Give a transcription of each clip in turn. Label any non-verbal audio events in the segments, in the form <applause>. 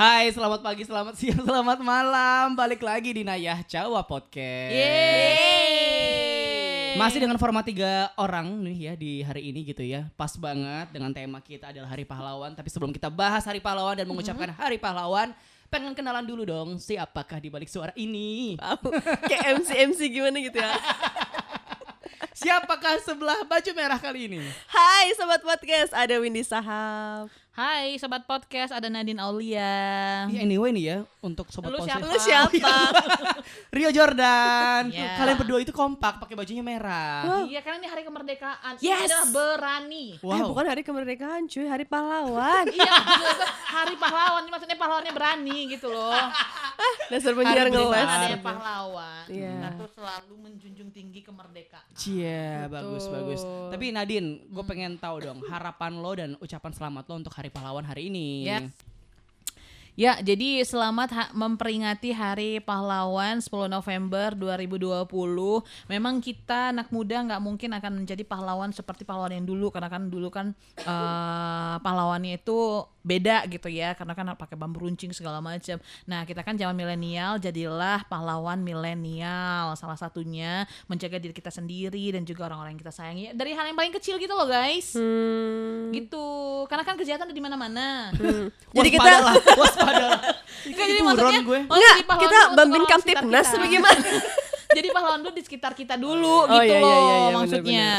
Hai, selamat pagi, selamat siang, <laughs> selamat malam. Balik lagi di Nayah Jawa Podcast. Yeay. Masih dengan format tiga orang nih ya di hari ini gitu ya. Pas banget dengan tema kita adalah Hari Pahlawan. Tapi sebelum kita bahas Hari Pahlawan dan mengucapkan Hari Pahlawan, pengen kenalan dulu dong siapakah di balik suara ini? Kayak MC MC gimana gitu ya. <laughs> Siapakah sebelah baju merah kali ini? Hai sobat podcast, ada Windy Sahab. Hai sobat podcast, ada Nadine Aulia. Ya, anyway nih ya untuk sobat Lu siapa? Lu siapa? <laughs> Rio Jordan. Ya. Kalian berdua itu kompak pakai bajunya merah. Iya karena ini hari kemerdekaan. Ini Yes. adalah berani. Eh, bukan hari kemerdekaan cuy, hari pahlawan. <laughs> iya, hari pahlawan. Ini maksudnya pahlawannya berani gitu loh. Dasar penyiar Hari ngeles. Ada pahlawan. Iya. Kita tuh selalu menjunjung tinggi kemerdekaan. Cia, bagus bagus. Tapi Nadine, gue pengen tahu dong harapan lo dan ucapan selamat lo untuk Hari Pahlawan hari ini. Ya. Ya, jadi selamat ha- memperingati Hari Pahlawan 10 November 2020. Memang kita anak muda nggak mungkin akan menjadi pahlawan seperti pahlawan yang dulu karena kan dulu kan eh, pahlawannya itu beda gitu ya karena kan pakai bambu runcing segala macam. Nah, kita kan zaman milenial jadilah pahlawan milenial. Salah satunya menjaga diri kita sendiri dan juga orang-orang yang kita sayangi dari hal yang paling kecil gitu loh, guys. Hmm. Gitu. Karena kan kejahatan ada di mana-mana. <laughs> Jadi kita Enggak, jadi maksudnya gue. maksudnya Enggak, kita Bambin Kamtipnas kita. bagaimana? <laughs> jadi pahlawan dulu di sekitar kita dulu Oh, gitu iya, iya, loh iya, iya, maksudnya.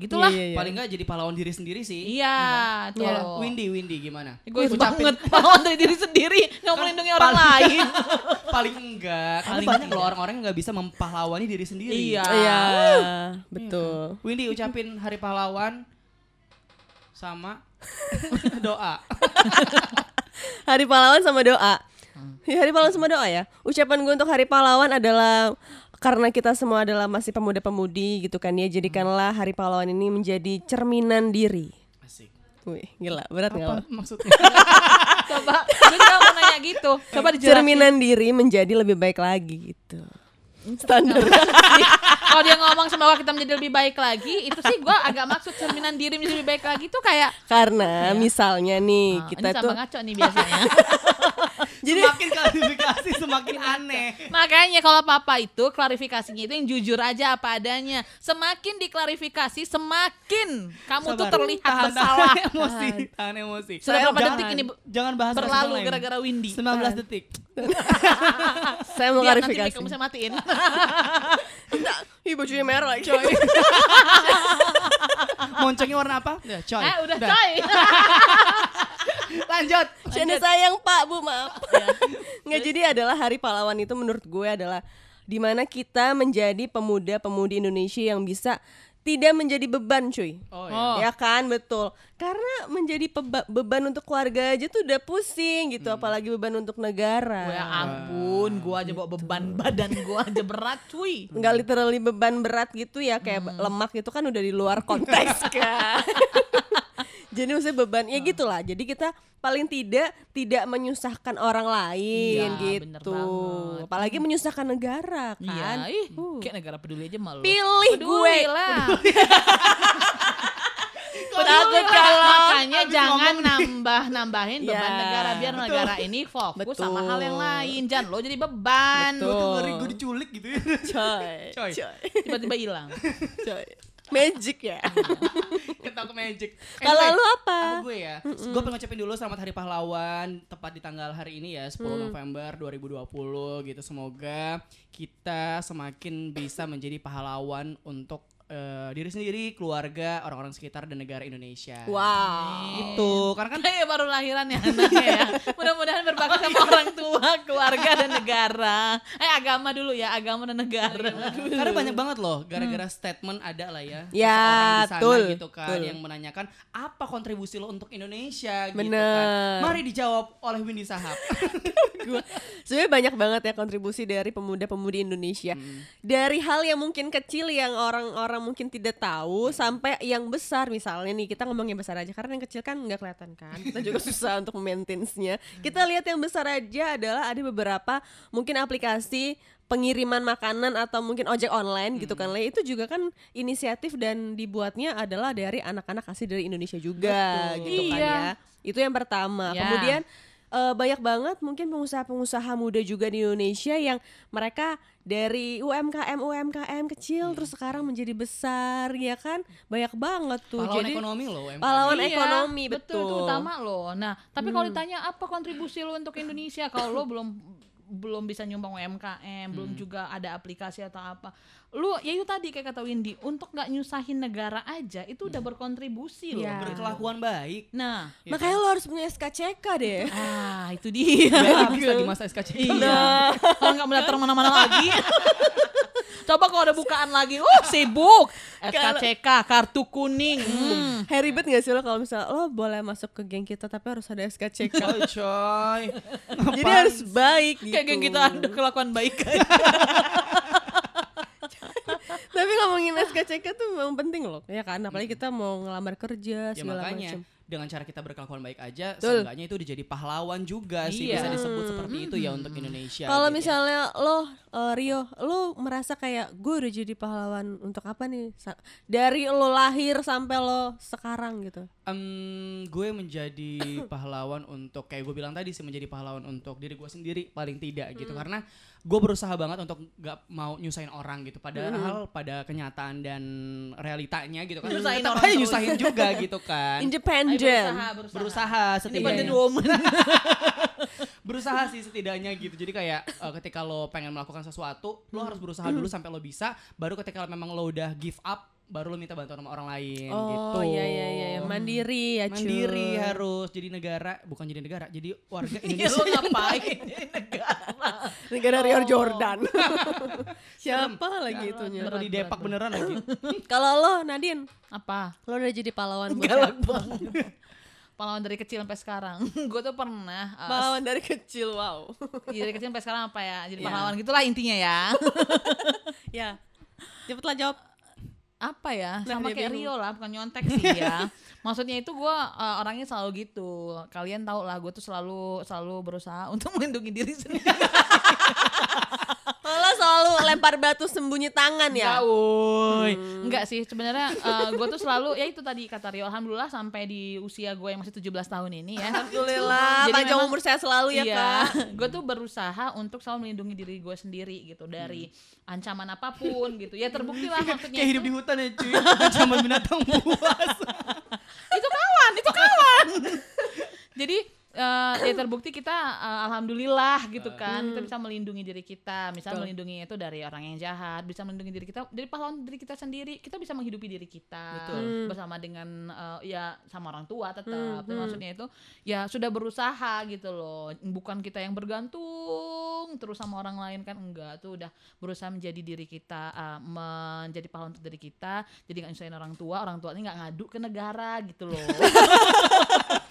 Gitulah. Iya, iya, iya. Paling nggak jadi pahlawan diri sendiri sih. Iya, tuh. Iya. Windy, Windy gimana? Gue itu banget <laughs> pahlawan dari diri sendiri, nggak mau melindungi orang lain. Paling enggak. Paling banyak loh orang-orang yang nggak bisa mempahlawani diri sendiri. Iya. Iya, betul. Windy ucapin Hari Pahlawan sama <laughs> doa. Hari pahlawan sama doa. Hmm. Ya, hari pahlawan sama doa ya. Ucapan gue untuk hari pahlawan adalah karena kita semua adalah masih pemuda-pemudi gitu kan ya. Jadikanlah hari pahlawan ini menjadi cerminan diri. Asik. Wih, gila, berat nggak? Apa Wak? maksudnya? <laughs> Coba, gue juga mau nanya gitu. Coba dijelasin. Cerminan diri menjadi lebih baik lagi gitu. Standar. Kalau dia ngomong semoga kita menjadi lebih baik lagi, itu sih gue agak maksud cerminan diri menjadi lebih baik lagi tuh kayak Karena misalnya nih ah, kita ini tuh sama ngaco nih biasanya. <laughs> jadi semakin klarifikasi semakin aneh. Makanya kalau papa itu klarifikasinya itu yang jujur aja apa adanya. Semakin diklarifikasi, semakin kamu tuh Sabar. terlihat Tahan, bersalah. <laughs> Tahan emosi, tahan emosi. Sudah berapa Jangan- detik ini Jangan bahas berlalu lain. gara-gara Windy. 19 detik. <laughs> saya mau Biar nanti klarifikasi. mic kamu saya matiin. Ih bajunya merah lagi. <laughs> Moncongnya warna apa? Ya, coy. eh udah coy. <laughs> Lanjut. Canda sayang Pak Bu maaf. <laughs> Nggak jadi adalah hari pahlawan itu menurut gue adalah di mana kita menjadi pemuda-pemudi Indonesia yang bisa tidak menjadi beban cuy. Oh, Oh. Ya kan betul. Karena menjadi peba- beban untuk keluarga aja tuh udah pusing gitu, apalagi beban untuk negara. Ya ampun, gua aja bawa beban badan gua aja berat cuy. nggak literally beban berat gitu ya kayak lemak itu kan udah di luar konteks <laughs> kan jadi maksudnya beban ya gitulah jadi kita paling tidak tidak menyusahkan orang lain Iya, bener gitu banget. apalagi menyusahkan negara kan Iya, ih, kayak negara peduli aja malu. pilih gue Peduli lah. <laughs> takut kalau Makanya jangan nambah nambahin beban Ya, negara biar negara ini fokus sama hal yang Betul. lain. Jangan lo jadi beban. Betul. Gue diculik gitu ya. coy Coy. coy Tiba-tiba hilang. coy magic ya <laughs> Ketangkep magic. kalau Anyway, lu apa Aku gue ya. Gue pengen ngucapin dulu selamat Hari Pahlawan tepat di tanggal hari ini ya 10 Mm. November 2020 gitu. Semoga kita semakin bisa menjadi pahlawan untuk eh, diri sendiri, keluarga, orang-orang sekitar dan negara Indonesia. wow Itu karena kan Kayak baru lahiran ya anaknya ya. Mudah-mudahan berbakti sama orang tua, keluarga dan negara. Eh agama dulu ya, agama dan negara. karena banyak banget loh gara-gara statement ada lah ya. Ya, betul, gitu kan betul. yang menanyakan apa kontribusi lo untuk Indonesia gitu Bener. kan. Mari dijawab oleh Windy Sahab. <laughs> Gua- sebenarnya banyak banget ya kontribusi dari pemuda-pemudi Indonesia dari hal yang mungkin kecil yang orang-orang mungkin tidak tahu sampai yang besar misalnya nih kita ngomong yang besar aja karena yang kecil kan nggak kelihatan kan kita juga <laughs> susah untuk maintenance-nya kita lihat yang besar aja adalah ada beberapa mungkin aplikasi pengiriman makanan atau mungkin ojek online gitu kan Le. itu juga kan inisiatif dan dibuatnya adalah dari anak-anak asli dari Indonesia juga Betul. gitu kan Iya. ya itu yang pertama Ya. kemudian eh, banyak banget mungkin pengusaha-pengusaha muda juga di Indonesia yang mereka dari UMKM UMKM kecil terus sekarang menjadi besar ya kan? Banyak banget tuh. Pahlawan jadi ekonomi loh UMKM. pahlawan Iya, ekonomi betul, betul, itu utama loh. Nah, tapi kalau ditanya apa kontribusi lo untuk Indonesia? Kalau lo belum belum bisa nyumbang UMKM, belum juga ada aplikasi atau apa. Lu ya itu tadi kayak kata Windy, untuk nggak nyusahin negara aja itu udah berkontribusi loh. Iya. berkelakuan baik. Nah, makanya lo harus punya SKCK deh ah itu dia. Habis lagi masa <laughs> SKCK. Iya. Kalau nggak melihat mana-mana lagi. <laughs> Coba kalau ada bukaan lagi, oh sibuk. SKCK, kartu kuning. Hmm. Happy ribet gak sih lo kalau misalnya lo boleh masuk ke geng kita tapi harus ada SKCK Oh, coy. <laughs> jadi harus baik gitu Kayak geng kita ada kelakuan baik aja. <laughs> tapi ngomongin SKCK tuh memang penting loh ya kan apalagi kita mau ngelamar kerja Ya segala makanya macam dengan cara kita berkelakuan baik aja, Betul. seenggaknya itu jadi pahlawan juga sih Iya. bisa disebut seperti itu ya untuk Indonesia. Kalau gitu. misalnya lo eh, Rio, lo merasa kayak gue udah jadi pahlawan untuk apa nih? Dari lo lahir sampai lo sekarang gitu. Em, gue menjadi <laughs> pahlawan untuk kayak gue bilang tadi sih menjadi pahlawan untuk diri gue sendiri paling tidak gitu Hmm. karena gue berusaha banget untuk gak mau nyusahin orang gitu padahal pada kenyataan dan realitanya gitu kan Nyusahin tetap orang aja terus. nyusahin juga <laughs> gitu kan Ayo Independent. berusaha, berusaha. berusaha Independent setidaknya woman. <laughs> berusaha sih setidaknya gitu jadi kayak eh, ketika lo pengen melakukan sesuatu lo harus berusaha dulu sampai lo bisa baru ketika memang lo udah give up baru lo minta bantuan sama orang lain Oh gitu iya iya iya iya. mandiri ya cuy. mandiri harus jadi negara bukan jadi negara jadi warga <laughs> Iya Indonesia lo ngapain <laughs> negara. Negara Rio Jordan. <laughs> Siapa lagi itunya? Atau di Depak beneran lagi Kalau lo Nadine, Apa? lo udah jadi pahlawan buat Galak banget. Pahlawan dari kecil sampai sekarang. gue tuh pernah uh, Pahlawan dari kecil, wow. dari kecil sampai sekarang apa ya? Jadi Iya. pahlawan gitulah intinya ya. ya. Cepetlah jawab. Apa ya Nah, sama kayak bingung. Rio lah bukan nyontek sih ya. <laughs> Maksudnya itu gue orangnya selalu gitu. Kalian tahu lah gue tuh selalu selalu berusaha untuk melindungi diri sendiri <laughs> Lo selalu lempar batu sembunyi tangan ya? Enggak, woy. Enggak sih, sebenarnya gue tuh selalu ya itu tadi kata Rio, alhamdulillah sampai di usia gue yang masih 17 tahun ini ya. Alhamdulillah, Jadi panjang memang- umur saya selalu ya iya, kak. gue tuh berusaha untuk selalu melindungi diri gue sendiri gitu dari ancaman apa pun gitu. Ya terbukti lah maksudnya. kayak hidup di hutan ya cuy <laughs> ancaman binatang buas itu kawan, itu kawan. <laughs> Jadi eh, ya terbukti kita eh, alhamdulillah gitu kan. Kita bisa melindungi diri kita misal Betul. melindungi itu dari orang yang jahat bisa melindungi diri kita dari pahlawan diri kita sendiri. Kita bisa menghidupi diri kita Betul. Hmm. bersama dengan eh, ya sama orang tua tetap. Tapi maksudnya itu ya sudah berusaha gitu loh. Bukan kita yang bergantung terus sama orang lain kan enggak. Tuh udah berusaha menjadi diri kita eh, menjadi pahlawan untuk diri kita. Jadi nggak nyusahin orang tua orang tua ini nggak ngadu ke negara gitu loh <laughs>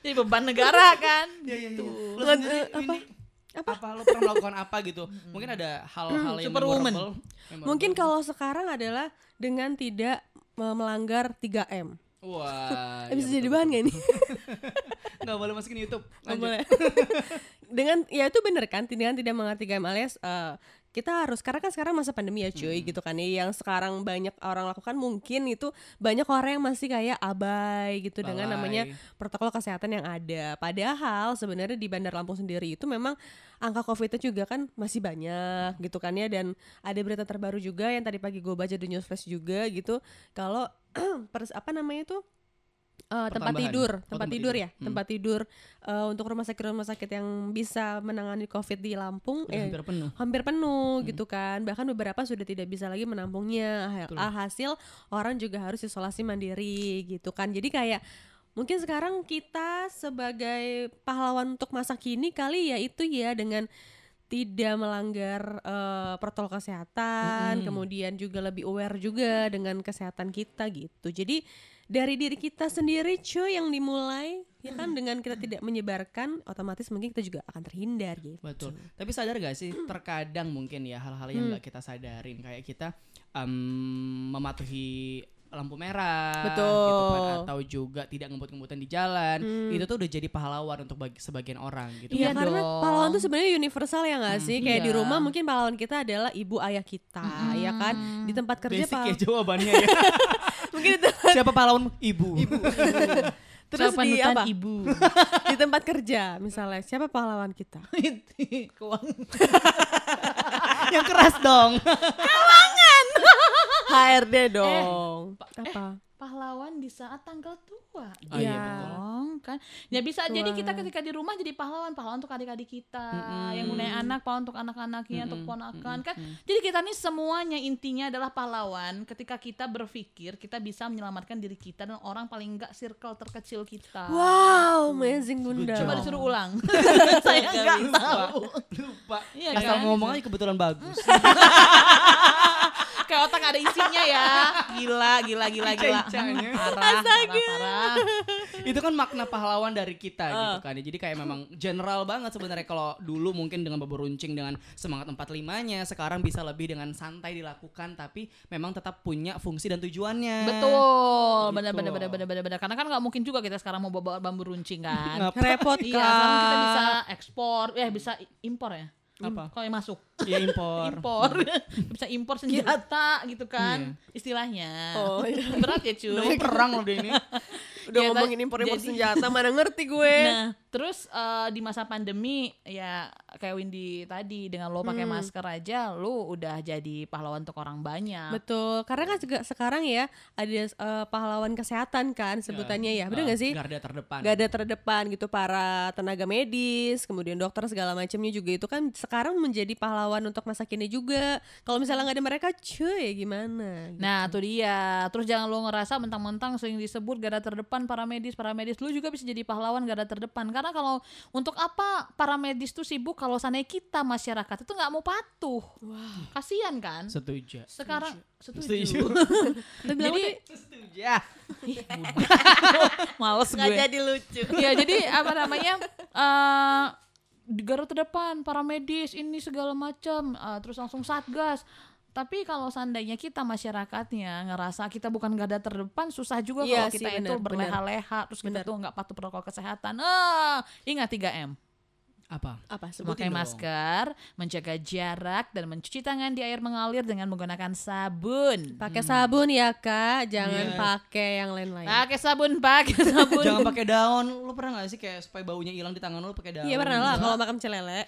jadi beban negara kan Iya, gitu Lo sendiri, apa? Windy, apa? lo pernah melakukan apa gitu mungkin ada hal-hal yang Superwoman. memorable memorable. Mungkin kalau sekarang adalah dengan tidak me- melanggar 3M. wah Eh, bisa iya, jadi betul, bahan gak nih? <laughs> nggak boleh masukin YouTube Lanjut. boleh. <laughs> dengan ya itu bener kan dengan tidak mengerti 3M alias eh, kita harus karena kan sekarang masa pandemi ya cuy gitu kan ya. Yang sekarang banyak orang lakukan mungkin itu banyak orang yang masih kayak abai gitu dengan Lalai. namanya protokol kesehatan yang ada. Padahal sebenarnya di Bandar Lampung sendiri itu memang angka covidnya juga kan masih banyak gitu kan ya. Dan ada berita terbaru juga yang tadi pagi gue baca di news flash juga gitu. Kalau <clears throat> pers- apa namanya itu Eh, tempat tidur, Oh, tempat tempat tidur tidur. ya, tempat tidur eh, untuk rumah sakit rumah sakit yang bisa menangani COVID di Lampung, Udah eh, hampir penuh hampir penuh gitu kan, bahkan beberapa sudah tidak bisa lagi menampungnya. Betul. Hasil orang juga harus isolasi mandiri gitu kan, jadi kayak mungkin sekarang kita sebagai pahlawan untuk masa kini kali ya itu ya dengan tidak melanggar eh, protokol kesehatan, Mm-mm. kemudian juga lebih aware juga dengan kesehatan kita gitu. Jadi dari diri kita sendiri cuy yang dimulai ya kan dengan kita tidak menyebarkan otomatis mungkin kita juga akan terhindar gitu. Betul. Tapi sadar gak sih terkadang mungkin ya hal-hal yang nggak kita sadarin kayak kita em, mematuhi lampu merah Betul. gitu kan atau juga tidak ngebut-ngebutan di jalan itu tuh udah jadi pahlawan untuk bagi sebagian orang gitu Iya Iya karena dong. pahlawan tuh sebenarnya universal ya nggak sih? Kayak di iya. rumah mungkin pahlawan kita adalah ibu ayah kita, ya kan? Di tempat kerja basic ya jawabannya ya <laughs> mungkin tempat siapa pahlawan ibu, <laughs> Terus Siapa di apa? ibu Di tempat kerja misalnya, siapa pahlawan kita? <laughs> keuangan <laughs> Yang keras dong. HRD dong. Apa? Pahlawan di saat tanggal tua Oh, iya, Ya. betul. dong kan ya bisa jadi kita ketika di rumah jadi pahlawan pahlawan untuk adik-adik kita Mm-mm. yang punya anak pahlawan untuk anak-anaknya untuk Mm-mm. ponakan kan Mm-mm. jadi kita nih semuanya intinya adalah pahlawan ketika kita berpikir kita bisa menyelamatkan diri kita dan orang paling enggak circle terkecil kita Wow, amazing Bunda. Coba disuruh ulang <laughs> <laughs> saya nggak tahu Lupa. Iya Asal kan? ngomong aja kebetulan bagus. <laughs> kayak otak ada isinya ya gila gila gila gila parah parah parah itu kan makna pahlawan dari kita gitu kan. Jadi kayak memang general banget sebenarnya kalau dulu mungkin dengan beberuncing dengan semangat 45-nya, sekarang bisa lebih dengan santai dilakukan tapi memang tetap punya fungsi dan tujuannya. Betul, Gitu. benar benar benar benar benar benar. Karena kan nggak mungkin juga kita sekarang mau bawa bambu runcing kan. Repot iya, sekarang kita Kak. bisa ekspor, eh bisa impor ya. Apa? Kalau yang masuk Ya impor. impor, <laughs> bisa impor senjata gitu kan, Iya. istilahnya. Oh, iya. <laughs> Berat ya Udah cuy. mau perang loh dia ini. <laughs> Udah Ya, ngomongin impor-impor senjata, mana ngerti gue. Nah, terus eh, di masa pandemi ya kayak Windy tadi dengan lo pakai Hmm. masker aja, lo udah jadi pahlawan untuk orang banyak. Betul, karena kan juga sekarang ya ada eh, pahlawan kesehatan kan sebutannya ya, bener Ah, nggak sih? Garda terdepan. Gak ada terdepan gitu para tenaga medis, kemudian dokter segala macamnya juga itu kan sekarang menjadi pahlawan untuk masa kini juga. Kalau misalnya nggak ada mereka, cuy gimana? Nah, tuh dia. Terus jangan lo ngerasa mentang-mentang sering disebut garda terdepan para medis, para medis lu juga bisa jadi pahlawan garda terdepan. Karena kalau untuk apa para medis tuh sibuk kalau sana kita masyarakat itu nggak mau patuh. Kasian kan? Setuju. Sekarang Setuju. setuju. <laughs> Jadi Setuju. Ya. Males nggak gue. jadi lucu. ya jadi apa namanya eh di garda terdepan para medis ini segala macam. Eh, terus langsung satgas. Tapi kalau seandainya kita masyarakatnya ngerasa kita bukan garda terdepan susah juga Iya kalau kita sih, itu berleha-leha terus kita Benar. tuh nggak patuh protokol kesehatan. Ah ingat 3 m Apa? Apa? memakai dong. masker menjaga jarak dan mencuci tangan di air mengalir dengan menggunakan sabun Pakai sabun ya kak, jangan Iya. pakai yang lain-lain. pakai sabun pakai <laughs> sabun Jangan pakai daun. Lu pernah gak sih kayak supaya baunya hilang di tangan lu pakai daun? Iya pernah lah <laughs> kalau makan celele.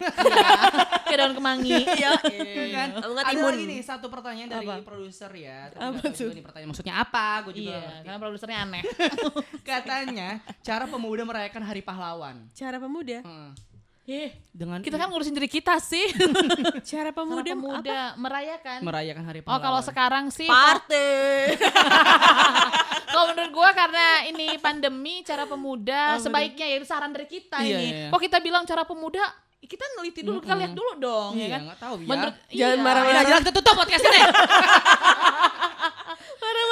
<laughs> kayak daun kemangi Iya. kan? Kalau nggak Ada timun. lagi nih satu pertanyaan dari Apa? produser ya. Tapi Apa nggak tahu tuh? juga nih pertanyaan maksudnya apa? Gue juga iya ngerti. karena produsernya aneh Katanya cara pemuda merayakan Hari Pahlawan. Cara pemuda. Heeh. Eh, Dengan kita kan ngurusin diri kita sih. <laughs> Cara pemuda. Muda, muda merayakan. merayakan Hari Oh, Pahlawan. kalau sekarang sih Party. <laughs> kalau menurut gua karena ini pandemi cara pemuda sebaiknya ya itu saran dari kita Iya, ini. iya, iya. Kok kita bilang cara pemuda kita neliti dulu, kita lihat dulu dong Iya, ya kan. nggak tahu ya. Menurut Jangan iya. marah-marah. Udah jelas tutup podcast ini. <laughs>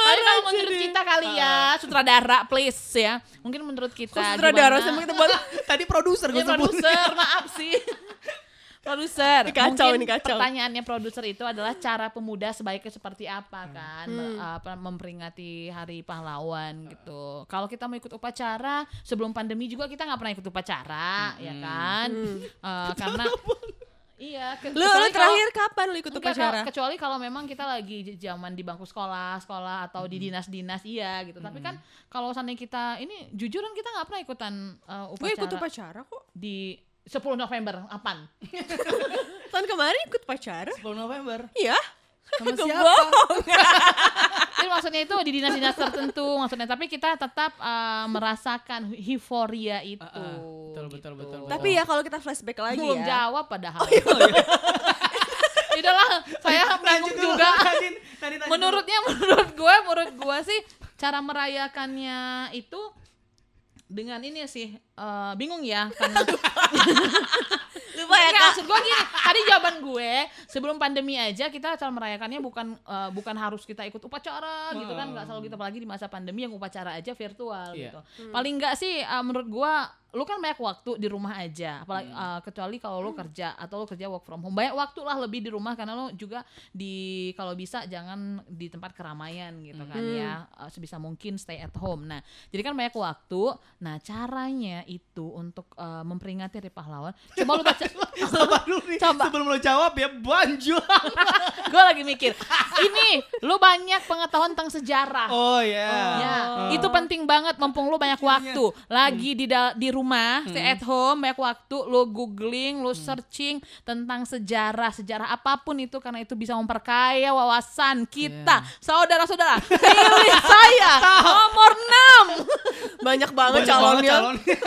Tapi kalau menurut kita kali ya, sutradara please ya. Mungkin menurut kita Kok sutradara sama kita buat <laughs> Tadi produser gue sebut. produser, maaf sih. <laughs> produser. Kacau, Mungkin ini kacau. Pertanyaannya produser itu adalah cara pemuda sebaiknya seperti Hmm. apa kan? Mer- apa, memperingati Hari Pahlawan gitu. Kalau kita mau ikut upacara sebelum pandemi juga kita nggak pernah ikut upacara, ya kan? Eh, <laughs> karena Iya, ke- Hmm. lu, lu terakhir kapan lu ikut Enggak, upacara? kecuali kalau memang kita lagi zaman di bangku sekolah, sekolah atau di dinas-dinas iya gitu. Tapi kan kalau seandainya kita ini jujuran kita nggak pernah ikutan uh, Gue upacara ikut upacara kok. di 10 November apaan? <laughs> Tahun kemarin ikut upacara. 10 November. Iya. Sama <laughs> siapa? Jadi <laughs> maksudnya itu di dinas-dinas tertentu maksudnya tapi kita tetap uh, merasakan euforia itu. Ah, ah. Betul, betul, betul, betul. Tapi ya kalau kita flashback lagi belum ya. jawab padahal. Udahlah, <laughs> saya bingung dulu, juga. lanjutin. <laughs> Tadi, lanjut menurutnya menurut gue menurut gue sih cara merayakannya itu dengan ini sih eh, bingung ya karena <laughs> Lupa ya kak. maksud gue gini tadi jawaban gue sebelum pandemi aja kita cara merayakannya bukan eh, bukan harus kita ikut upacara gitu kan nggak selalu kita apalagi di masa pandemi yang upacara aja virtual Iya. gitu. Paling enggak sih eh, menurut gue lu kan banyak waktu di rumah aja apalagi eh, kecuali kalau lu kerja atau lu kerja work from home. Banyak waktu lah lebih di rumah karena lu juga di kalau bisa jangan di tempat keramaian gitu kan ya Eh, sebisa mungkin stay at home. Nah jadi kan banyak waktu. Nah caranya itu untuk eh, memperingati Hari Pahlawan. Coba lu baca. <laughs> Sabar dulu nih. Coba. Sebelum lo jawab ya banjur. <laughs> gue lagi mikir. Ini lu banyak pengetahuan tentang sejarah. Oh ya. Ya, Oh. itu penting banget mumpung lu banyak waktu. Lagi di di rumah, stay at home, banyak waktu lu googling, lu searching tentang sejarah, sejarah apa pun itu karena itu bisa memperkaya wawasan kita. Saudara-saudara, pilih saya <laughs> nomor 6. Banyak banget Banyak calonnya. calonnya.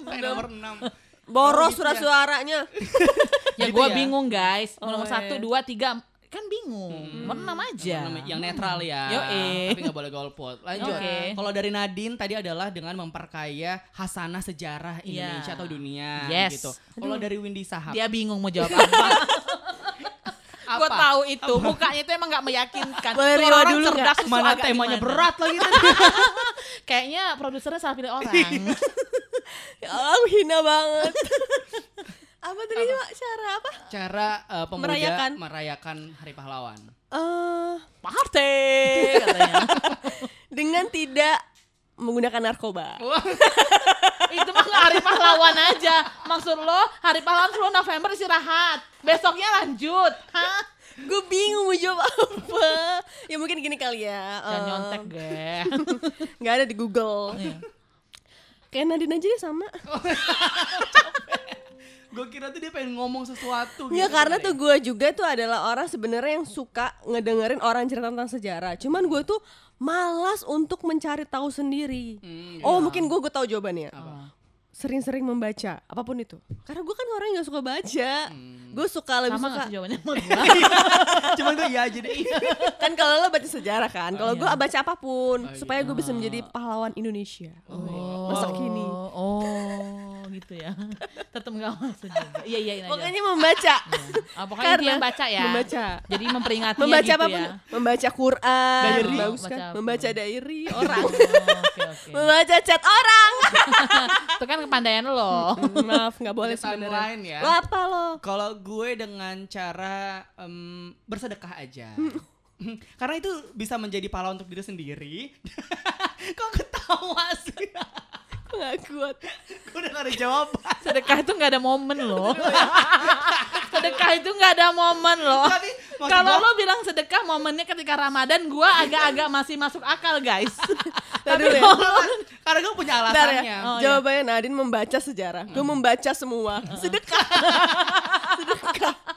Main nomor 6. Boros Oh, gitu surat ya. suaranya. <laughs> Ya Gitu gue ya? bingung guys. Oh, nomor iya. satu, dua, tiga, kan bingung. Nomor enam aja. Yang netral ya. <laughs> Yoi. Tapi nggak boleh golput. Lanjut. Oke. Kalau dari Nadine tadi adalah dengan memperkaya hasanah sejarah Iya. Indonesia atau dunia Yes. gitu. Kalau dari Windy Sahab. Dia bingung mau jawab apa. <laughs> Gue Apa? tahu itu mukanya itu emang nggak meyakinkan. Boleh Rio orang dulu cerdas susu Mana temanya gimana. berat lagi tadi. Kayaknya produsernya salah pilih orang. Ya Allah, hina banget. <laughs> apa tadi Cak? cara apa? Cara eh, pemuda Merayakan. merayakan Hari Pahlawan. Eh, Party <laughs> katanya. <laughs> dengan tidak menggunakan narkoba. itu mah hari pahlawan aja. Maksud lo hari pahlawan 10 November istirahat. Besoknya lanjut. Hah? Gue bingung mau jawab apa. Ya mungkin gini kali ya. Jangan eh, nyontek gue. nggak ada di Google. Kayak Nadine aja deh sama. <laughs> Gue kira tuh dia pengen ngomong sesuatu gitu. karena tuh gue juga tuh adalah orang sebenarnya yang suka ngedengerin orang cerita tentang sejarah. Cuman gue tuh malas untuk mencari tahu sendiri. Hmm, oh iya. mungkin gue gue tahu jawabannya. Sering-sering membaca apa pun itu. Karena gue kan orang yang nggak suka baca. Gue suka lebih Sama suka. sih jawabannya sama <laughs> gue? Cuman gue iya aja deh. <laughs> kan kalau lo baca sejarah kan. Kalau gue iya. baca apa pun Oh, supaya gue bisa iya. menjadi pahlawan Indonesia. Oh, Masa kini. Oh, gitu ya. <laughs> Tetap nggak masuk juga. Iya iya. ini aja. Pokoknya membaca. Ah, pokoknya Karena intinya baca ya. membaca. Jadi memperingati membaca gitu apa pun, ya. membaca Quran, Diary. bagus kan? apa? Membaca diary orang, Oh, Oke oke. membaca chat orang. <laughs> Itu kan kepandaian lo. <laughs> Maaf, nggak boleh sebenarnya. ya. Lo apa lo? Kalau gue dengan cara em, bersedekah aja. Karena itu bisa menjadi pahala untuk diri sendiri. Kok ketawa Gue Nggak kuat. gue udah gak ada jawaban. Sedekah itu nggak ada momen loh. sedekah itu nggak ada momen loh. Tapi Kalau lo bilang sedekah momennya ketika Ramadan, gua agak-agak masih masuk akal guys. <laughs> Dulu ya. Karena gue punya Ntar alasannya. ya. Oh, iya. Jawabannya Nadine membaca sejarah. Gue membaca semua. Sedekah. <laughs>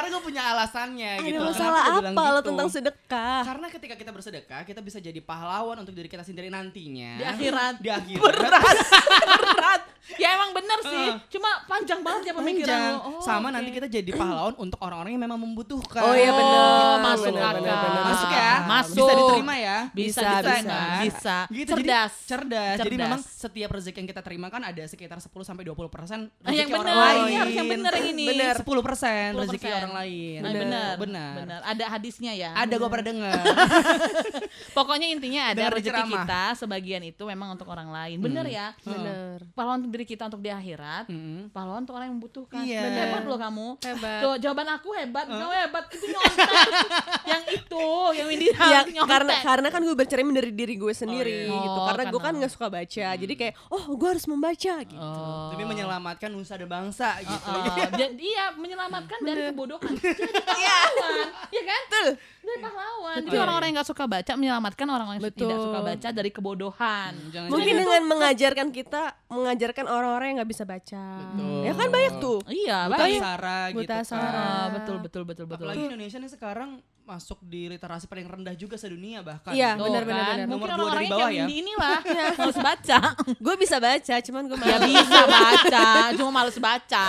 Karena gue punya alasannya Ada gitu. masalah Kenapa apa lo gitu? tentang sedekah? Karena ketika kita bersedekah, kita bisa jadi pahlawan untuk diri kita sendiri nantinya. Di akhirat. Di akhirat. Berat. <laughs> Ya emang bener sih. Heeh. Cuma panjang banget ya pemikiran Panjang. lo. Oh, Sama oke. nanti kita jadi pahlawan untuk orang-orang yang memang membutuhkan. Oh, iya, bener. Oh, masuk Bener, akal. bener, bener. Masuk ya? Masuk. Bisa diterima ya? Bisa, Bisa, diterima. kan? Bisa. Gitu, cerdas. Jadi, cerdas. Jadi Cerdas. memang setiap rezeki yang kita terima kan ada sekitar 10 sampai 20 persen Ah, yang rezeki bener, orang lain. ini harus yang bener yang ini. Bener. 10 persen 10%. rezeki orang lain. Nah, bener. Benar. Bener. Ada hadisnya ya. Ada gue pernah dengar. <laughs> Pokoknya intinya ada rezeki kita sebagian itu memang untuk orang lain. Bener Hmm. ya? Bener. Pahlawan diri kita untuk di akhirat. Mm. Pahlawan untuk orang yang membutuhkan. Iya. Bener. Hebat loh kamu. Hebat. Tuh jawaban aku hebat, kamu hebat. Itu nyontek. <laughs> yang itu, yang Windy Ya, nyontek. karena karena kan gue bercermin dari diri gue sendiri Oh, iya. gitu. Oh, Karena gue kan karena- nggak suka baca. Jadi kayak, oh gue harus membaca gitu. Oh. Demi menyelamatkan nusa dan bangsa gitu. Uh, dan- iya menyelamatkan dari kebodohan <laughs> jadi pahlawan ya kan Betul. dari pahlawan jadi Betul. orang-orang yang nggak suka baca menyelamatkan orang-orang yang Betul. tidak suka baca dari kebodohan Jangan Mungkin jangan- dengan mengajarkan kita, mengajarkan orang-orang yang nggak bisa baca. Betul. Ya kan banyak tuh. iya Buta banyak Sara gitu Buta kan. Sara. Ah, betul betul betul betul Apalagi Indonesia nih sekarang masuk di literasi paling rendah juga sedunia bahkan. Iya, Tuh, benar, kan? benar, benar. mungkin orang-orang dari yang bawah kayak ya. Inilah <laughs> harus baca Gue bisa baca, cuman gue ya bisa baca cuma males baca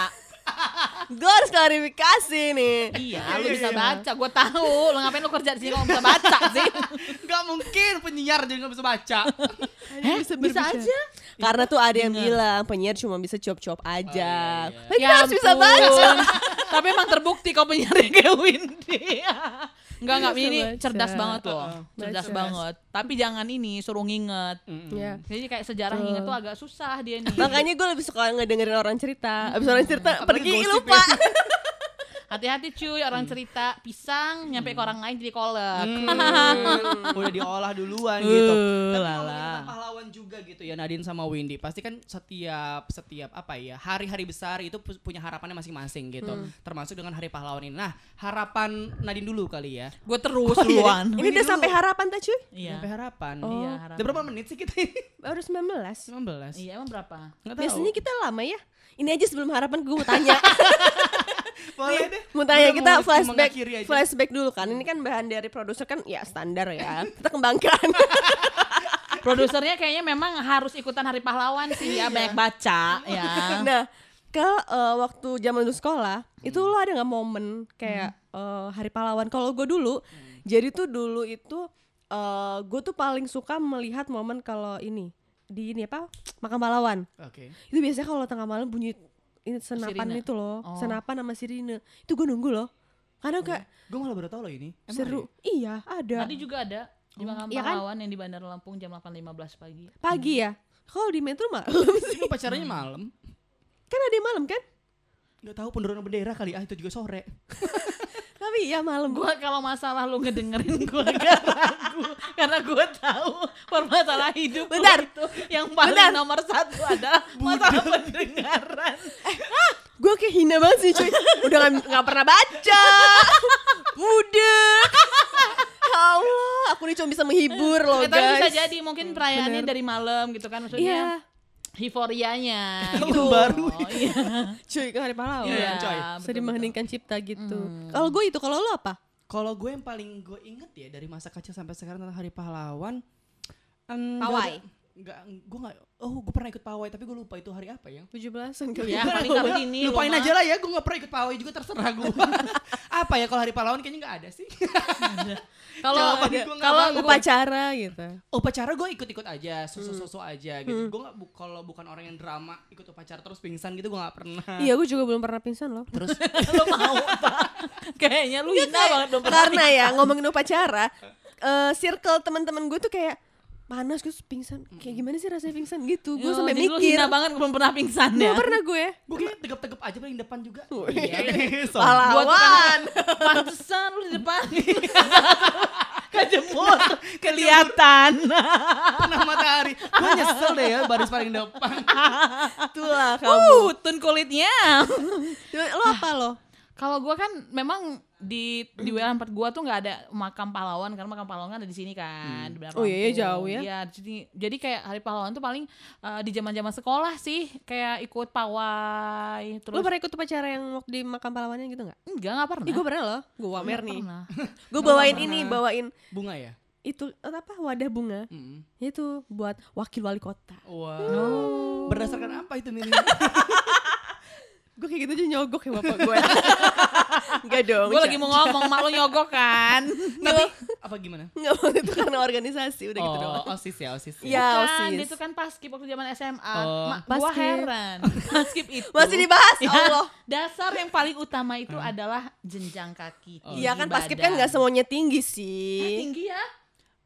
Gue harus klarifikasi nih. iya Iya, lu iya, bisa iya. baca gue tahu lu ngapain lu kerja di sini kalau bisa baca sih Gak mungkin penyiar jadi gak bisa baca. <laughs> Heh, bisa bisa aja Karena tuh ada yang Dengar. bilang penyiar cuma bisa cop-cop aja. Oh, iya, Tapi kita harus bisa baca. Tapi emang terbukti kau penyiarnya kayak Windy. <laughs> Enggak enggak ini cerdas banget loh. Cerdas banget. Tapi jangan ini suruh nginget. Mm-mm. Ya. Jadi kayak sejarah nginget tuh agak susah dia nih. Makanya gue lebih suka ngedengerin orang cerita. Abis orang cerita pergi lupa. <laughs> Hati-hati cuy, orang cerita pisang nyampe ke orang lain jadi kolak. Hmm, <laughs> udah diolah duluan gitu. Uh, Tapi lala. pahlawan juga gitu ya Nadine sama Windy. Pasti kan setiap setiap apa ya hari-hari besar itu pu- punya harapannya masing-masing gitu. Termasuk dengan hari pahlawan ini. Nah harapan Nadine dulu kali ya. Gue terus Oh, iya. duluan. Ini udah sampai harapan tak cuy? Iya. Sampai harapan. Iya, Udah harapan. berapa menit sih kita ini? Baru 19 19. Iya, emang berapa? Nggak tahu. Biasanya kita lama ya Ini aja sebelum harapan gue mau tanya <laughs> Boleh deh. Mau tanya Udah kita mau flashback. Flashback dulu kan. Ini kan bahan dari produser kan ya standar ya. Kita kembangkan. <laughs> Produsernya kayaknya memang harus ikutan Hari Pahlawan sih ya, banyak baca ya. <laughs> Nah ke eh, waktu zaman dulu sekolah itu lo ada nggak momen kayak eh, hari pahlawan? Kalau gue dulu jadi tuh dulu itu eh gue tuh paling suka melihat momen kalau ini di ini apa? Makam pahlawan. Oke. itu biasanya kalau tengah malam bunyi ini senapan Sirine. itu loh Oh. senapan sama sirine itu gue nunggu loh karena kayak Gue malah baru tahu loh ini. Emang seru iya ada Tadi juga ada di Makam Iya kan? Pahlawan yang di Bandar Lampung jam 8.15 pagi. pagi ya kalau di metro malam <laughs> ada? Ini pacaranya malam. kan ada yang malam kan Gak tahu penurunan bendera kali ah itu juga sore. <laughs> tapi ya malam. Gua kalau masalah lu ngedengerin gua agak ragu. Karena gua tahu permasalahan hidup gua Bentar. itu yang paling Bentar. nomor satu adalah <laughs> masalah pendengaran. gue kayak hina banget sih cuy. Udah gak, nggak pernah baca. Udah Allah aku ini cuma bisa menghibur loh Ya, tapi bisa guys. jadi. Mungkin perayaannya dari malam gitu kan maksudnya euforianya <laughs> Tahun gitu. baru. Oh, iya. <laughs> cuy kan hari pahlawan Iya, Iya, coy. sedih mengheningkan cipta gitu kalau gue itu kalau lo apa Kalau gue yang paling gue inget ya dari masa kecil sampai sekarang tentang Hari Pahlawan. em, Pawai. Enggak, gue nggak. Oh, gue pernah ikut pawai tapi gue lupa itu hari apa ya. 17-an kali Ya, <laughs> paling kali ini Lupain lu aja lah ya, gue nggak pernah ikut pawai juga terserah gue. <laughs> apa ya kalau Hari Pahlawan kayaknya nggak ada sih. <laughs> Kalau nggak kalau upacara gitu upacara gue ikut-ikut aja, susu-susu aja gitu. Gue nggak bu- kalau bukan orang yang drama ikut upacara terus pingsan gitu gue nggak pernah. iya gue juga belum pernah pingsan loh Terus lu mau apa? Kayaknya lu hina banget dong. karena ya ngomongin upacara eh circle teman-teman gue tuh kayak panas gue pingsan kayak gimana sih rasanya pingsan gitu gue sampai lu mikir hina banget belum pernah pingsan ya. Nggak pernah gue gue kayak tegap-tegap aja paling depan juga. Wih. Iya, sombong. pahlawan Pantesan lu di depan. <laughs> Kejemur, kelihatan. Kena matahari. Gue nyesel deh ya baris paling depan. itulah kamu Uh, tun kulitnya. lo apa lo Kalau gua kan memang di di wilayah tempat gua tuh nggak ada makam pahlawan karena makam pahlawan kan ada di sini kan. di Bandar Oh iya, iya, jauh ya. Iya, di sini. Jadi kayak hari pahlawan tuh paling eh, di zaman-zaman sekolah sih kayak ikut pawai terus lo pernah ikut upacara yang waktu di makam pahlawannya gitu nggak enggak enggak pernah. Ih gue pernah loh gue wamer <laughs> Nggak nih gue bawain ini bawain Bunga ya? itu eh, apa wadah bunga Mm. itu buat wakil wali kota Wow. Berdasarkan apa itu Mini? <laughs> gue kayak gitu aja nyogok ya bapak gue Enggak <laughs> dong Gue lagi mau ngomong, mak lu nyogok kan. <laughs> Tapi apa gimana? Nggak mau itu karena organisasi udah gitu doang Oh, OSIS ya, OSIS. ya. Ya, Bukan, OSIS. dia tuh kan paskib waktu zaman SMA. Oh. Ma, Paskib. heran. <laughs> Paskib itu. masih dibahas Ya, Allah Dasar yang paling utama itu adalah jenjang kaki. Oh, Iya kan tinggi paskib kan nggak semuanya tinggi sih tinggi ya.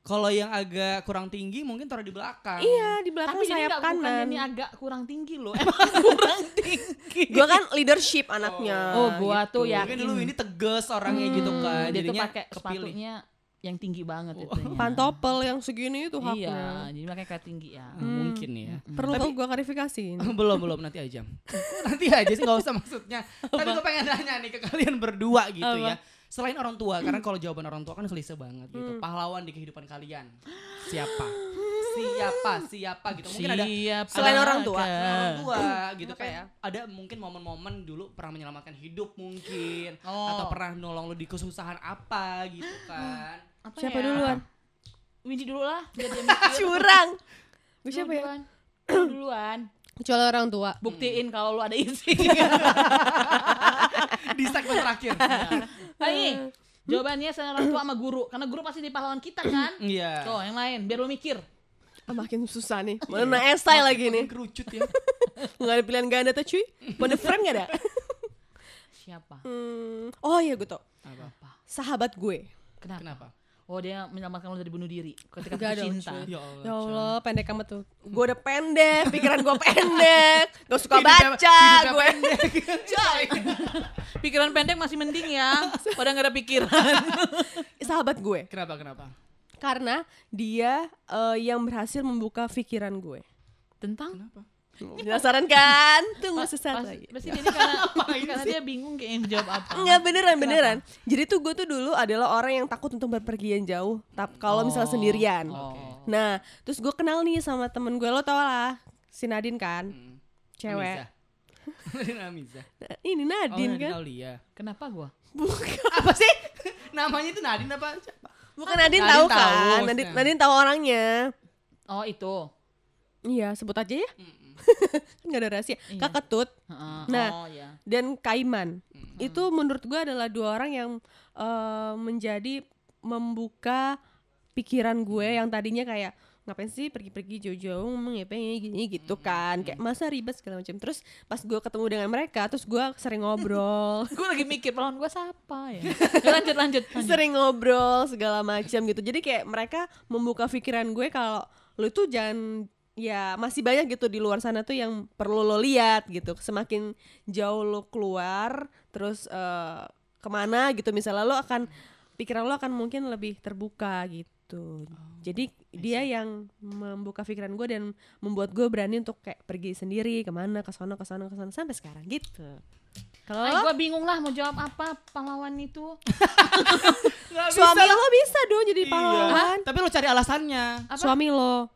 Kalau yang agak kurang tinggi mungkin taruh di belakang. Iya di belakang Tapi sayap bukan kanan ini agak kurang tinggi loh. <laughs> Emang kurang tinggi. Gue kan leadership anaknya Oh, gua tuh ya. Mungkin dulu ini tegas orangnya gitu kan. Hmm, dia tuh Jadinya pakai kepilih. sepatunya yang tinggi banget itu. Pantopel yang segini itu haknya Iya, jadi makanya kayak tinggi ya. Hmm, Mungkin ya. Perlu Tapi- gue klarifikasi ini. <laughs> belum belum nanti aja. <laughs> nanti aja sih nggak usah maksudnya. Tapi gue pengen nanya nih ke kalian berdua gitu ya. Selain orang tua, karena <clears throat> kalau jawaban orang tua kan klise banget gitu. Pahlawan di kehidupan kalian siapa? Siapa? Siapa gitu. Mungkin ada Siapa Selain orang tua. orang tua <clears throat> gitu kayak ya? ada mungkin momen-momen dulu pernah menyelamatkan hidup mungkin Oh. atau pernah nolong lu di kesusahan apa gitu <gasps> kan. Apa Siapa ya? duluan? <clears throat> Windy dulu lah, biar dia mikir. <laughs> Curang. Gue Lu siapa ya? duluan. Lu duluan. Kecuali orang tua. Buktiin kalau lu ada isi. <laughs> terakhir. <laughs> Ayo, jawabannya selain orang tua sama guru. Karena guru pasti di pahlawan kita kan. <clears throat> Iya. Tuh, yang lain. Biar lu mikir. Ah, makin susah nih. Mana esai lagi nih. Makin kerucut ya. <laughs> Nggak ada pilihan ganda tuh cuy. Pone friend gak ada? Siapa? Hmm. Oh iya gue tau. Apa? Apa? Sahabat gue. Kenapa? Kenapa? Oh dia menyelamatkan lo dari bunuh diri ketika putus dong, cinta. cuy. Ya Allah. Ya Allah, pendek amat tuh. Gue udah pendek, pikiran gue pendek. Gak suka Hidupnya- baca hidupnya <laughs> gue. Coy. Pikiran pendek masih mending ya. Pada nggak ada pikiran. <laughs> Sahabat gue. Kenapa kenapa? Karena dia eh, yang berhasil membuka pikiran gue. Tentang Kenapa? Penasaran kan? Tunggu sesaat Pas- lagi. Pasti dia karena, <laughs> karena dia bingung kayak yang jawab apa. Enggak beneran beneran. Jadi tuh gue tuh dulu adalah orang yang takut untuk berpergian jauh. Tap kalau misalnya sendirian. Oh. Nah, terus gue kenal nih sama temen gue lo tau lah, si Nadine kan, Hmm. cewek. Nadine Amiza. <laughs> Nah, Ini Oh, Nadine Nadine kan. Aulia. Kenapa gua? Apa sih? <laughs> Namanya itu Nadine apa? Bukan Nadine Nadine tahu tahu, kan? Nadine. Nadine tahu orangnya. Oh itu. Iya, sebut aja ya. kan gak ada rahasia. Iya. Kak Ketut Heeh. Nah. oh ya. dan Kaiman. Itu menurut gue adalah dua orang yang eh, menjadi membuka pikiran gue yang tadinya kayak ngapain sih pergi-pergi jauh-jauh ngomong ya pengen gini gitu kan kayak masa ribet segala macam terus pas gue ketemu dengan mereka terus gue sering ngobrol <laughs> gue lagi mikir lawan gue siapa ya. Ya, <laughs> lanjut lanjut. lanjut. sering ngobrol segala macam gitu jadi kayak mereka membuka pikiran gue kalau lu tuh jangan ya masih banyak gitu di luar sana tuh yang perlu lo lihat gitu semakin jauh lo keluar terus eh, ke mana gitu misalnya lo akan pikiran lo akan mungkin lebih terbuka gitu jadi dia yang membuka pikiran gue dan membuat gue berani untuk kayak pergi sendiri ke mana ke sana ke sana ke sana sampai sekarang gitu kalau gue bingung lah mau jawab apa pahlawan itu. <laughs> suami lo bisa dong jadi Iya. pahlawan Tapi lo cari alasannya. Apa? suami lo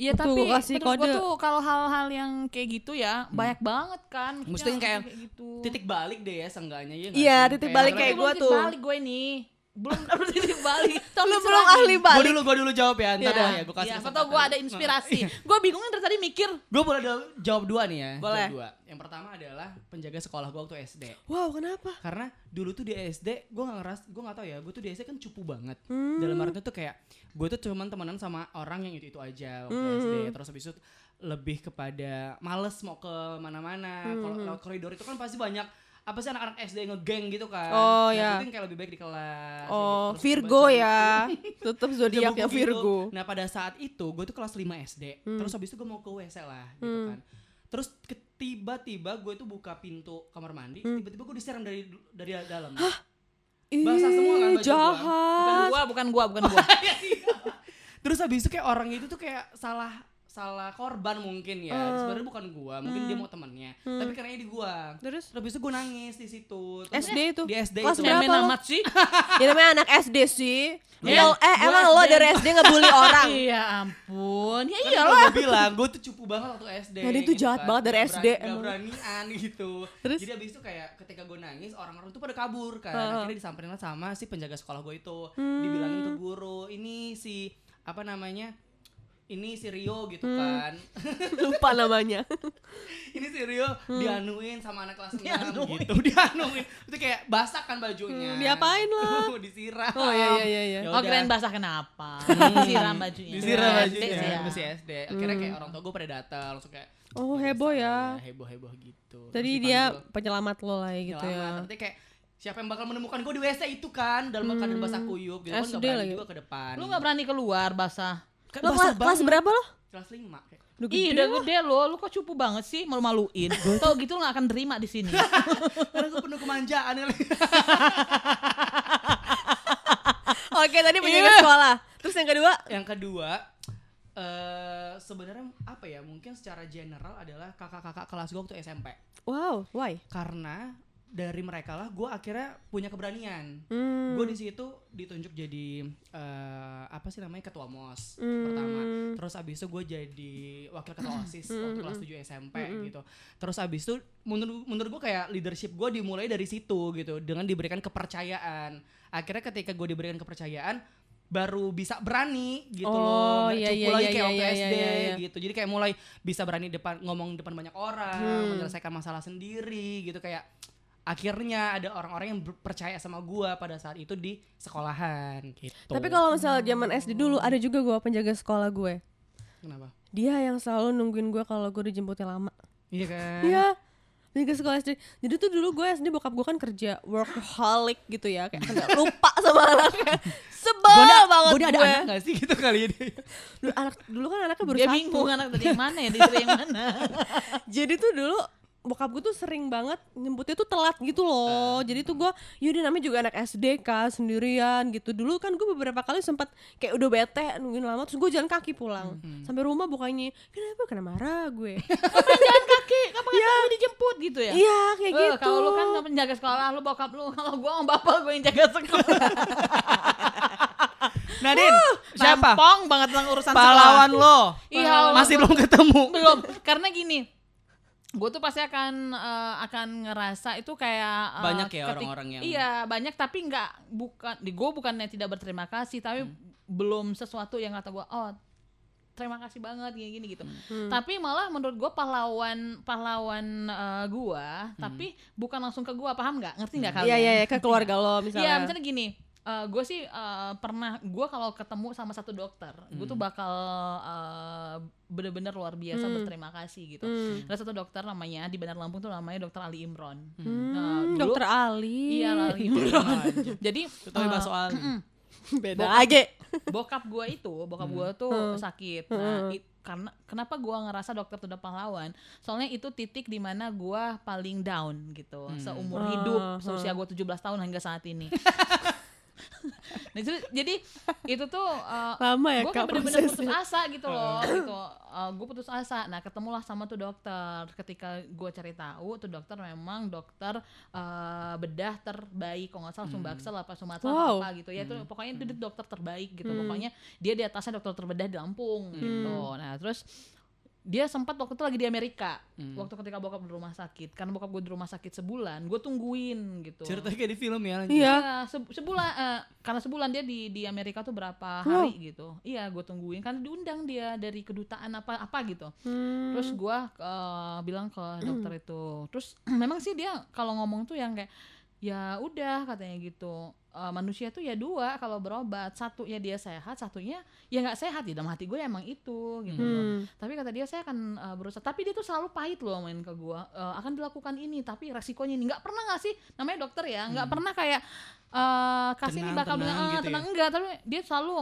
Iya Tuh, tapi kasih menurut gua kode. tuh kalau hal-hal yang kayak gitu ya banyak banget kan. Mesti Maksudnya kayak gitu. Titik balik deh ya seenggaknya ya. Iya, sih? titik balik Tapi kayak belum gua titik tuh. Balik gue ini. Belum dapet titik balik. lu <laughs> belum ahli Gue balik dulu, gue dulu jawab ya. Ntar Iya. dah ya, gue kasih Iya, siapa kesempatan. tau gue ada inspirasi. gue bingung dari tadi mikir. Gue boleh jawab dua nih ya. Boleh. Jawab dua. Yang pertama adalah penjaga sekolah gue waktu SD. wow kenapa Karena dulu tuh di SD, gue gak ngeras, gue gak tau ya, gue tuh di SD kan cupu banget. Hmm. Dalam artinya tuh kayak, gue tuh cuman temenan sama orang yang itu-itu aja waktu Hmm. SD. Terus habis itu lebih kepada males mau ke mana-mana. Kalau Hmm. lewat koridor itu kan pasti banyak apa sih anak-anak SD ngegeng gitu kan. Oh, Nah, ya. Yang kayak lebih baik di kelas. oh Terus Virgo baca ya tetap zodiaknya Virgo gitu. Nah pada saat itu gue tuh kelas 5 SD. Hmm. Terus habis itu gue mau ke WC lah gitu kan. Terus tiba-tiba gue tuh buka pintu kamar mandi. Hmm. Tiba-tiba gue disiram dari dari dalam. Ih, Basah semua kan baju gua. Bukan jahat gue, bukan gue, bukan gue. <laughs> Terus habis itu kayak orang itu tuh kayak salah salah korban mungkin ya. Hmm. Sebenarnya bukan gua, mungkin dia mau temennya. Tapi karena di gua. terus Terus habis itu gue nangis di situ. Terus SD itu Di SD Kelas itu. berapa lo? amat sih. <laughs> ya namanya anak SD sih Iya, Lo- eh gua emang lo dari SD ngebully <laughs> orang Iya ampun. Ya Kan iyalah. gue bilang, gue tuh cupu banget waktu SD. Nah, dia tuh jahat banget dari Gak SD, berani- Gak beranian gitu. Terus? Jadi abis itu kayak ketika gue nangis, orang-orang tuh pada kabur kan. Heeh. Akhirnya disamperin lah sama si penjaga sekolah gue itu. Hmm. Dibilangin ke guru, ini si apa namanya? Ini si Rio gitu Hmm. kan. <laughs> lupa namanya <laughs> ini si Rio Hmm. dianuin sama anak kelas 6 gitu. <laughs> Dianuin. Itu kayak basah kan bajunya. Hmm, diapain lo? Disiram. Oh, iya, iya, iya, iya. Ya Oh udah. keren basah kenapa? Siram bajunya. disiram SD bajunya ya. masih SD akhirnya kayak orang tua gue pada datang langsung kayak Oh, "Biasa heboh ya." heboh heboh gitu Tadi Terus dia penyelamat lo lah ya gitu ya nanti kayak siapa yang bakal menemukan gue di WC itu kan dalam keadaan basah kuyup gitu kan gak berani lagi. juga ke depan Lu gak berani keluar basah. Kan Lo kelas, kelas berapa lo? kelas lima kayak Udah Ih gede udah lo. gede lo, lu kok cupu banget sih malu-maluin. Tau gitu lu gak akan terima di sini. <laughs> karena gue penuh kemanjaan kali. <laughs> Oke tadi penjaga Iya. sekolah Terus yang kedua yang kedua eh sebenarnya apa ya mungkin secara general adalah kakak-kakak kelas gue waktu SMP Wow why? karena dari mereka lah gue akhirnya punya keberanian. Hmm. gue di situ ditunjuk jadi eh, apa sih namanya ketua mos Hmm. pertama. Terus abis itu gue jadi wakil ketua <laughs> osis waktu kelas 7 SMP gitu. Terus abis itu menurut menurut gue kayak leadership gue dimulai dari situ gitu dengan diberikan kepercayaan. Akhirnya ketika gue diberikan kepercayaan baru bisa berani gitu Oh, loh iya, cukup iya, lagi iya, kayak waktu iya, SD iya, iya. gitu. Jadi kayak mulai bisa berani depan ngomong depan banyak orang Hmm. menyelesaikan masalah sendiri gitu. Kayak akhirnya ada orang-orang yang percaya sama gua pada saat itu di sekolahan gitu. Tapi kalau misalnya zaman SD dulu ada juga gue penjaga sekolah gue kenapa? Dia yang selalu nungguin gue kalau gue dijemputnya lama Iya kan? <laughs> Iya ke sekolah SD. Jadi tuh dulu gue SD bokap gue kan kerja workaholic gitu ya, kayak nggak <laughs> lupa sama anaknya. Sebel Gonda, banget Gonda ada gue. anak gak sih gitu kali ini? Dulu, anak, dulu kan anaknya baru Dia satu. bingung anak tadi yang mana ya, disuruh yang mana. <laughs> Jadi tuh dulu bokap gue tuh sering banget nyebutnya tuh telat gitu loh. Jadi tuh gue, yaudah namanya juga anak SD kan sendirian gitu. Dulu kan gue beberapa kali sempat kayak udah bete nungguin lama terus gue jalan kaki pulang. Sampai rumah bukannya, kenapa kena marah gue. <laughs> Kapan jalan kaki? Kapan ya. kamu dijemput gitu ya? Iya kayak Eh, gitu. Kalau lu kan penjaga sekolah, lu bokap lu. Kalau gua sama bapak gue yang jaga sekolah. <laughs> Nadine, siapa? Nampong banget tentang urusan Pahlawan sekolah. lo. Iya. Masih belum ketemu. belum karena gini gue tuh pasti akan eh, akan ngerasa itu kayak eh, Banyak ya ketik- orang-orang yang- iya banyak tapi nggak bukan di gue bukannya tidak berterima kasih tapi Hmm. belum sesuatu yang kata gue oh terima kasih banget gini gini gitu Hmm. tapi malah menurut gue pahlawan pahlawan eh, gue Hmm. tapi bukan langsung ke gue paham nggak ngerti nggak Iya kalian iya iya ke keluarga lo misalnya. Iya, misalnya gini, gue sih eh, pernah gue kalau ketemu sama satu dokter, gue tuh bakal eh, bener-bener luar biasa Hmm. berterima kasih gitu. Hmm. Ada satu dokter namanya di Bandar Lampung tuh namanya Dokter Ali Imron. Hmm, Nah, dulu- dokter Ali. Iya Ali Imron. <laughs> Jadi Tapi eh, bakso Ali. <laughs> Beda aja. <laughs> bokap gue itu, bokap gue tuh sakit. Nah, i- karena kenapa gue ngerasa dokter itu udah pahlawan? Soalnya itu titik di mana gue paling down gitu, seumur Ah, hidup, seusia gue 17 tahun hingga saat ini. <laughs> nah, itu, jadi itu tuh uh, Lama ya gue kan bener-bener putus asa gitu loh gitu. Gue putus asa. Nah ketemulah sama tuh dokter. Ketika gue cari tahu tuh dokter memang dokter uh, bedah terbaik. Kalau nggak salah Sumbaksel apa Sumatera Wow. apa gitu ya. Itu pokoknya itu dia dokter terbaik gitu. Pokoknya dia di atasnya dokter terbedah di Lampung gitu. Nah terus dia sempat waktu itu lagi di Amerika waktu ketika bokap di rumah sakit karena bokap gue di rumah sakit sebulan gue tungguin gitu Ceritanya kayak di film ya. lanjut. Iya. Iya, se- sebulan eh, karena sebulan dia di di Amerika tuh berapa hari gitu. Iya, gue tungguin kan diundang dia dari kedutaan apa apa gitu. Hmm. Terus gue bilang ke dokter itu. Terus <clears throat> memang sih dia kalau ngomong tuh yang kayak ya udah katanya gitu. Eh, manusia tuh ya dua kalau berobat. Satu ya dia sehat satunya ya nggak sehat. Di dalam hati gue emang itu gitu loh. Hmm. tapi kata dia saya akan uh, berusaha. Tapi dia tuh selalu pahit loh main ke gua Uh, akan dilakukan ini tapi resikonya ini. Nggak pernah nggak sih? Namanya dokter ya nggak pernah kayak uh, kasih ini Tenang, bakal bilang tenang "Ah, gitu tenang. Ya?" enggak tapi dia selalu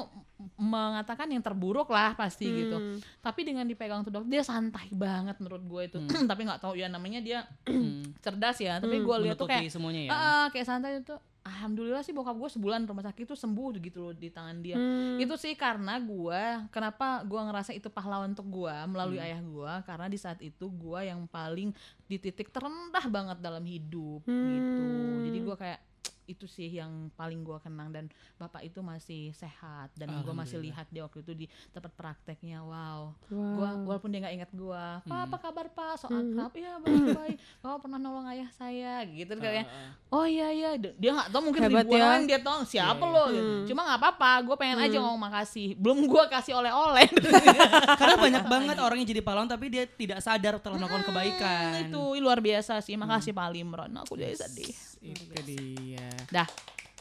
mengatakan yang terburuk lah pasti gitu. Hmm. tapi dengan dipegang tuh dokter dia santai banget menurut gue itu. <clears throat> Tapi nggak tahu ya namanya dia <clears throat> Hmm. cerdas ya tapi gue lihat tuh kayak semuanya ya. "Ah, ah," kayak santai itu alhamdulillah sih bokap gue sebulan rumah sakit itu sembuh gitu loh di tangan dia Hmm. itu sih karena gua kenapa gua ngerasa itu pahlawan untuk gua melalui Hmm. ayah gua karena di saat itu gua yang paling di titik terendah banget dalam hidup gitu Hmm. jadi gua kayak itu sih yang paling gua kenang. Dan bapak itu masih sehat. Dan gua masih lihat dia waktu itu di tempat prakteknya. Wow. Gua walaupun dia nggak ingat gua pak Hmm. apa kabar pak? So akrab ya baik baik <laughs> bapak pernah nolong ayah saya? Gitu kayak oh iya iya. Dia nggak tahu mungkin Hebat ribuan ya. orang dia tahu siapa Iya, lo? gitu. cuma nggak apa-apa gue pengen aja ngomong makasih. Belum gue kasih oleh-oleh. <laughs> Karena banyak banget orang yang jadi pahlawan tapi dia tidak sadar telah melakukan kebaikan. itu luar biasa sih. Makasih Pak Limron. Aku jadi sedih Itu dia. dah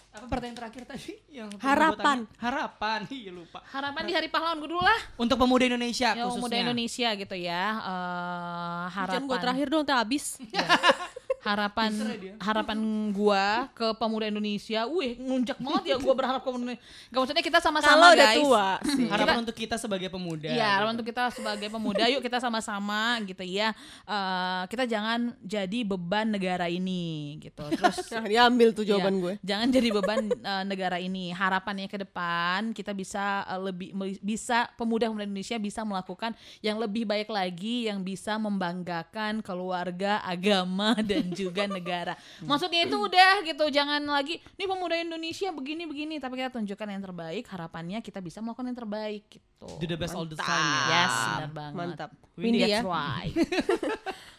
Apa pertanyaan terakhir tadi? Yang Harapan. tanya? Harapan. <laughs> Iya lupa. harapan di hari pahlawan gue dulu lah Untuk pemuda Indonesia ya khususnya. muda Indonesia gitu ya Eh, Harapan gue terakhir dong, teh habis. <laughs> harapan harapan gua ke pemuda Indonesia wih nunjak banget ya gua berharap ke pemuda Gak maksudnya kita Kalau sama-sama udah guys tua <laughs> sih. Harapan untuk kita sebagai pemuda. Iya, harapan untuk kita sebagai pemuda, yuk kita sama-sama gitu ya. Eh, kita jangan jadi beban negara ini gitu. Terus <laughs> diambil tuh jawaban Iya, gue. Jangan jadi beban eh, negara ini. Harapannya ke depan kita bisa eh, lebih bisa pemuda-pemuda Indonesia bisa melakukan yang lebih baik lagi yang bisa membanggakan keluarga, agama dan juga <laughs> negara. Maksudnya itu udah gitu. Jangan lagi nih pemuda Indonesia begini-begini tapi kita tunjukkan yang terbaik. Harapannya kita bisa melakukan yang terbaik gitu. Do the best all the time ya. Yes, benar banget. Mantap. Windy, ya. That's <laughs> right.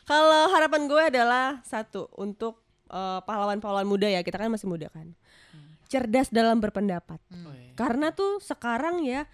Kalau harapan gue adalah satu untuk eh, pahlawan-pahlawan muda ya, kita kan masih muda kan. Cerdas dalam berpendapat. Oh, iya. Karena tuh sekarang ya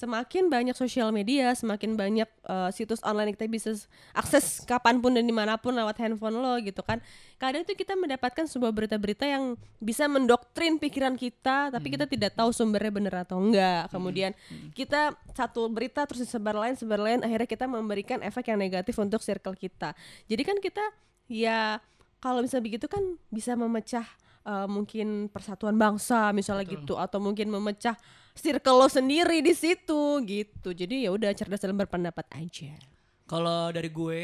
semakin banyak sosial media, semakin banyak eh, situs online yang kita bisa akses kapan pun dan di mana pun lewat handphone lo gitu kan. Kadang tuh kita mendapatkan sebuah berita-berita yang bisa mendoktrin pikiran kita, tapi kita tidak tahu sumbernya benar atau enggak. Kemudian kita satu berita terus disebar lain, sebar lain, akhirnya kita memberikan efek yang negatif untuk circle kita. Jadi kan kita ya kalau misalnya begitu kan bisa memecah eh, mungkin persatuan bangsa misalnya Betul. gitu atau mungkin memecah circle lo sendiri di situ gitu jadi ya udah cerdas dalam berpendapat aja Kalau dari gue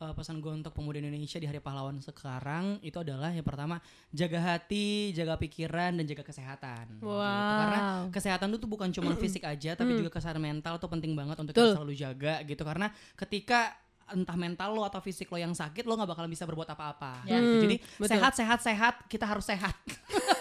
eh, pesan gue untuk pemuda Indonesia di Hari Pahlawan sekarang itu adalah yang pertama jaga hati, jaga pikiran dan jaga kesehatan. gitu. Karena Wow. kesehatan itu bukan cuma fisik aja tapi juga kesehatan mental tuh penting banget untuk kita selalu jaga gitu karena ketika entah mental lo atau fisik lo yang sakit lo nggak bakalan bisa berbuat apa-apa Ya. gitu. Hmm, jadi betul. sehat sehat sehat kita harus sehat <laughs>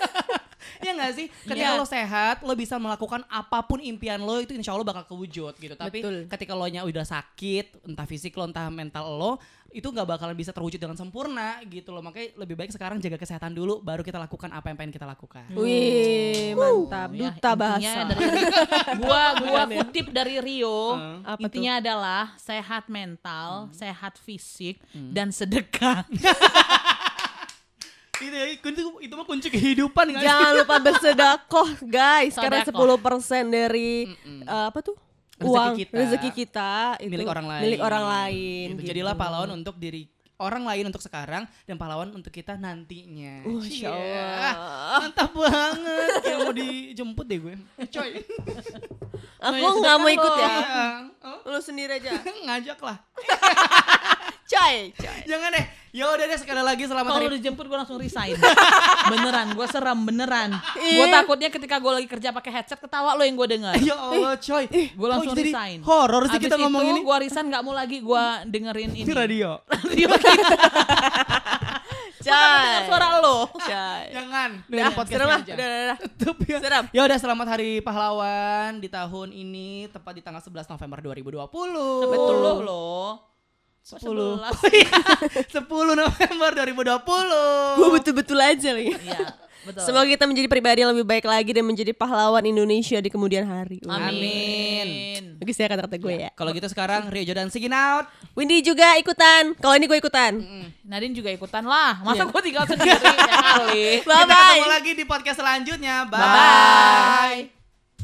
ya nggak sih? Ketika Iya. lo sehat lo bisa melakukan apa pun impian lo itu insya Allah bakal kewujud gitu. Tapi Betul. ketika lo nya udah sakit entah fisik lo entah mental lo itu nggak bakalan bisa terwujud dengan sempurna gitu loh. Makanya lebih baik sekarang jaga kesehatan dulu baru kita lakukan apa yang pengen kita lakukan. Wih mantap. Ya, duta intinya bahasa. dari <laughs> gua gua kutip dari Rio. Apa intinya adalah sehat mental Hmm. sehat fisik dan sedekah <laughs> itu ya itu, itu mah kunci kehidupan sih? Jangan lupa bersedekah guys Karena Sodakoh. 10% dari eh, Apa tuh? Rezeki Uang kita. rezeki kita itu milik orang lain. Milik orang lain Gitu. gitu. Jadilah pahlawan untuk diri orang lain untuk sekarang dan pahlawan untuk kita nantinya. Uh, Masya Cie. Allah. Mantap banget. Kayak mau dijemput deh gue. Coy. Aku nggak mau ikut lo. ya Oh, Lu sendiri aja <laughs> ngajak lah. <laughs> Coy coy. Jangan deh. Ya udah deh sekali lagi selamat kalau hari dijemput gua langsung resign beneran gua seram beneran gua takutnya ketika gua lagi kerja pakai headset ketawa lo yang gua dengar Ya Allah coy. Gua langsung resign. Horor sih Abis kita itu ngomong ini. gua resign nggak mau lagi gua dengerin ini Ini radio. <laughs> radio kita Coy dengar suara lo Coy Jangan. Dengerin podcastnya serem aja. Udah udah udah Tutup ya. Serem. Ya udah selamat Hari Pahlawan di tahun ini tepat di tanggal 11 November 2020. betul lo lo 10. 10 11. November 2020. Gue betul-betul aja lagi Iya, betul. Semoga kita menjadi pribadi yang lebih baik lagi Dan menjadi pahlawan Indonesia di kemudian hari Amin. Bagus ya kata-kata gue ya Kalau gitu sekarang Rio Jordan sign out. Windy juga ikutan Kalau ini gue ikutan Nadine juga ikutan lah. Iya. Masa gue tinggal sendiri <laughs> ya kali. Bye Kita ketemu bye lagi di podcast selanjutnya. Bye. Bye-bye.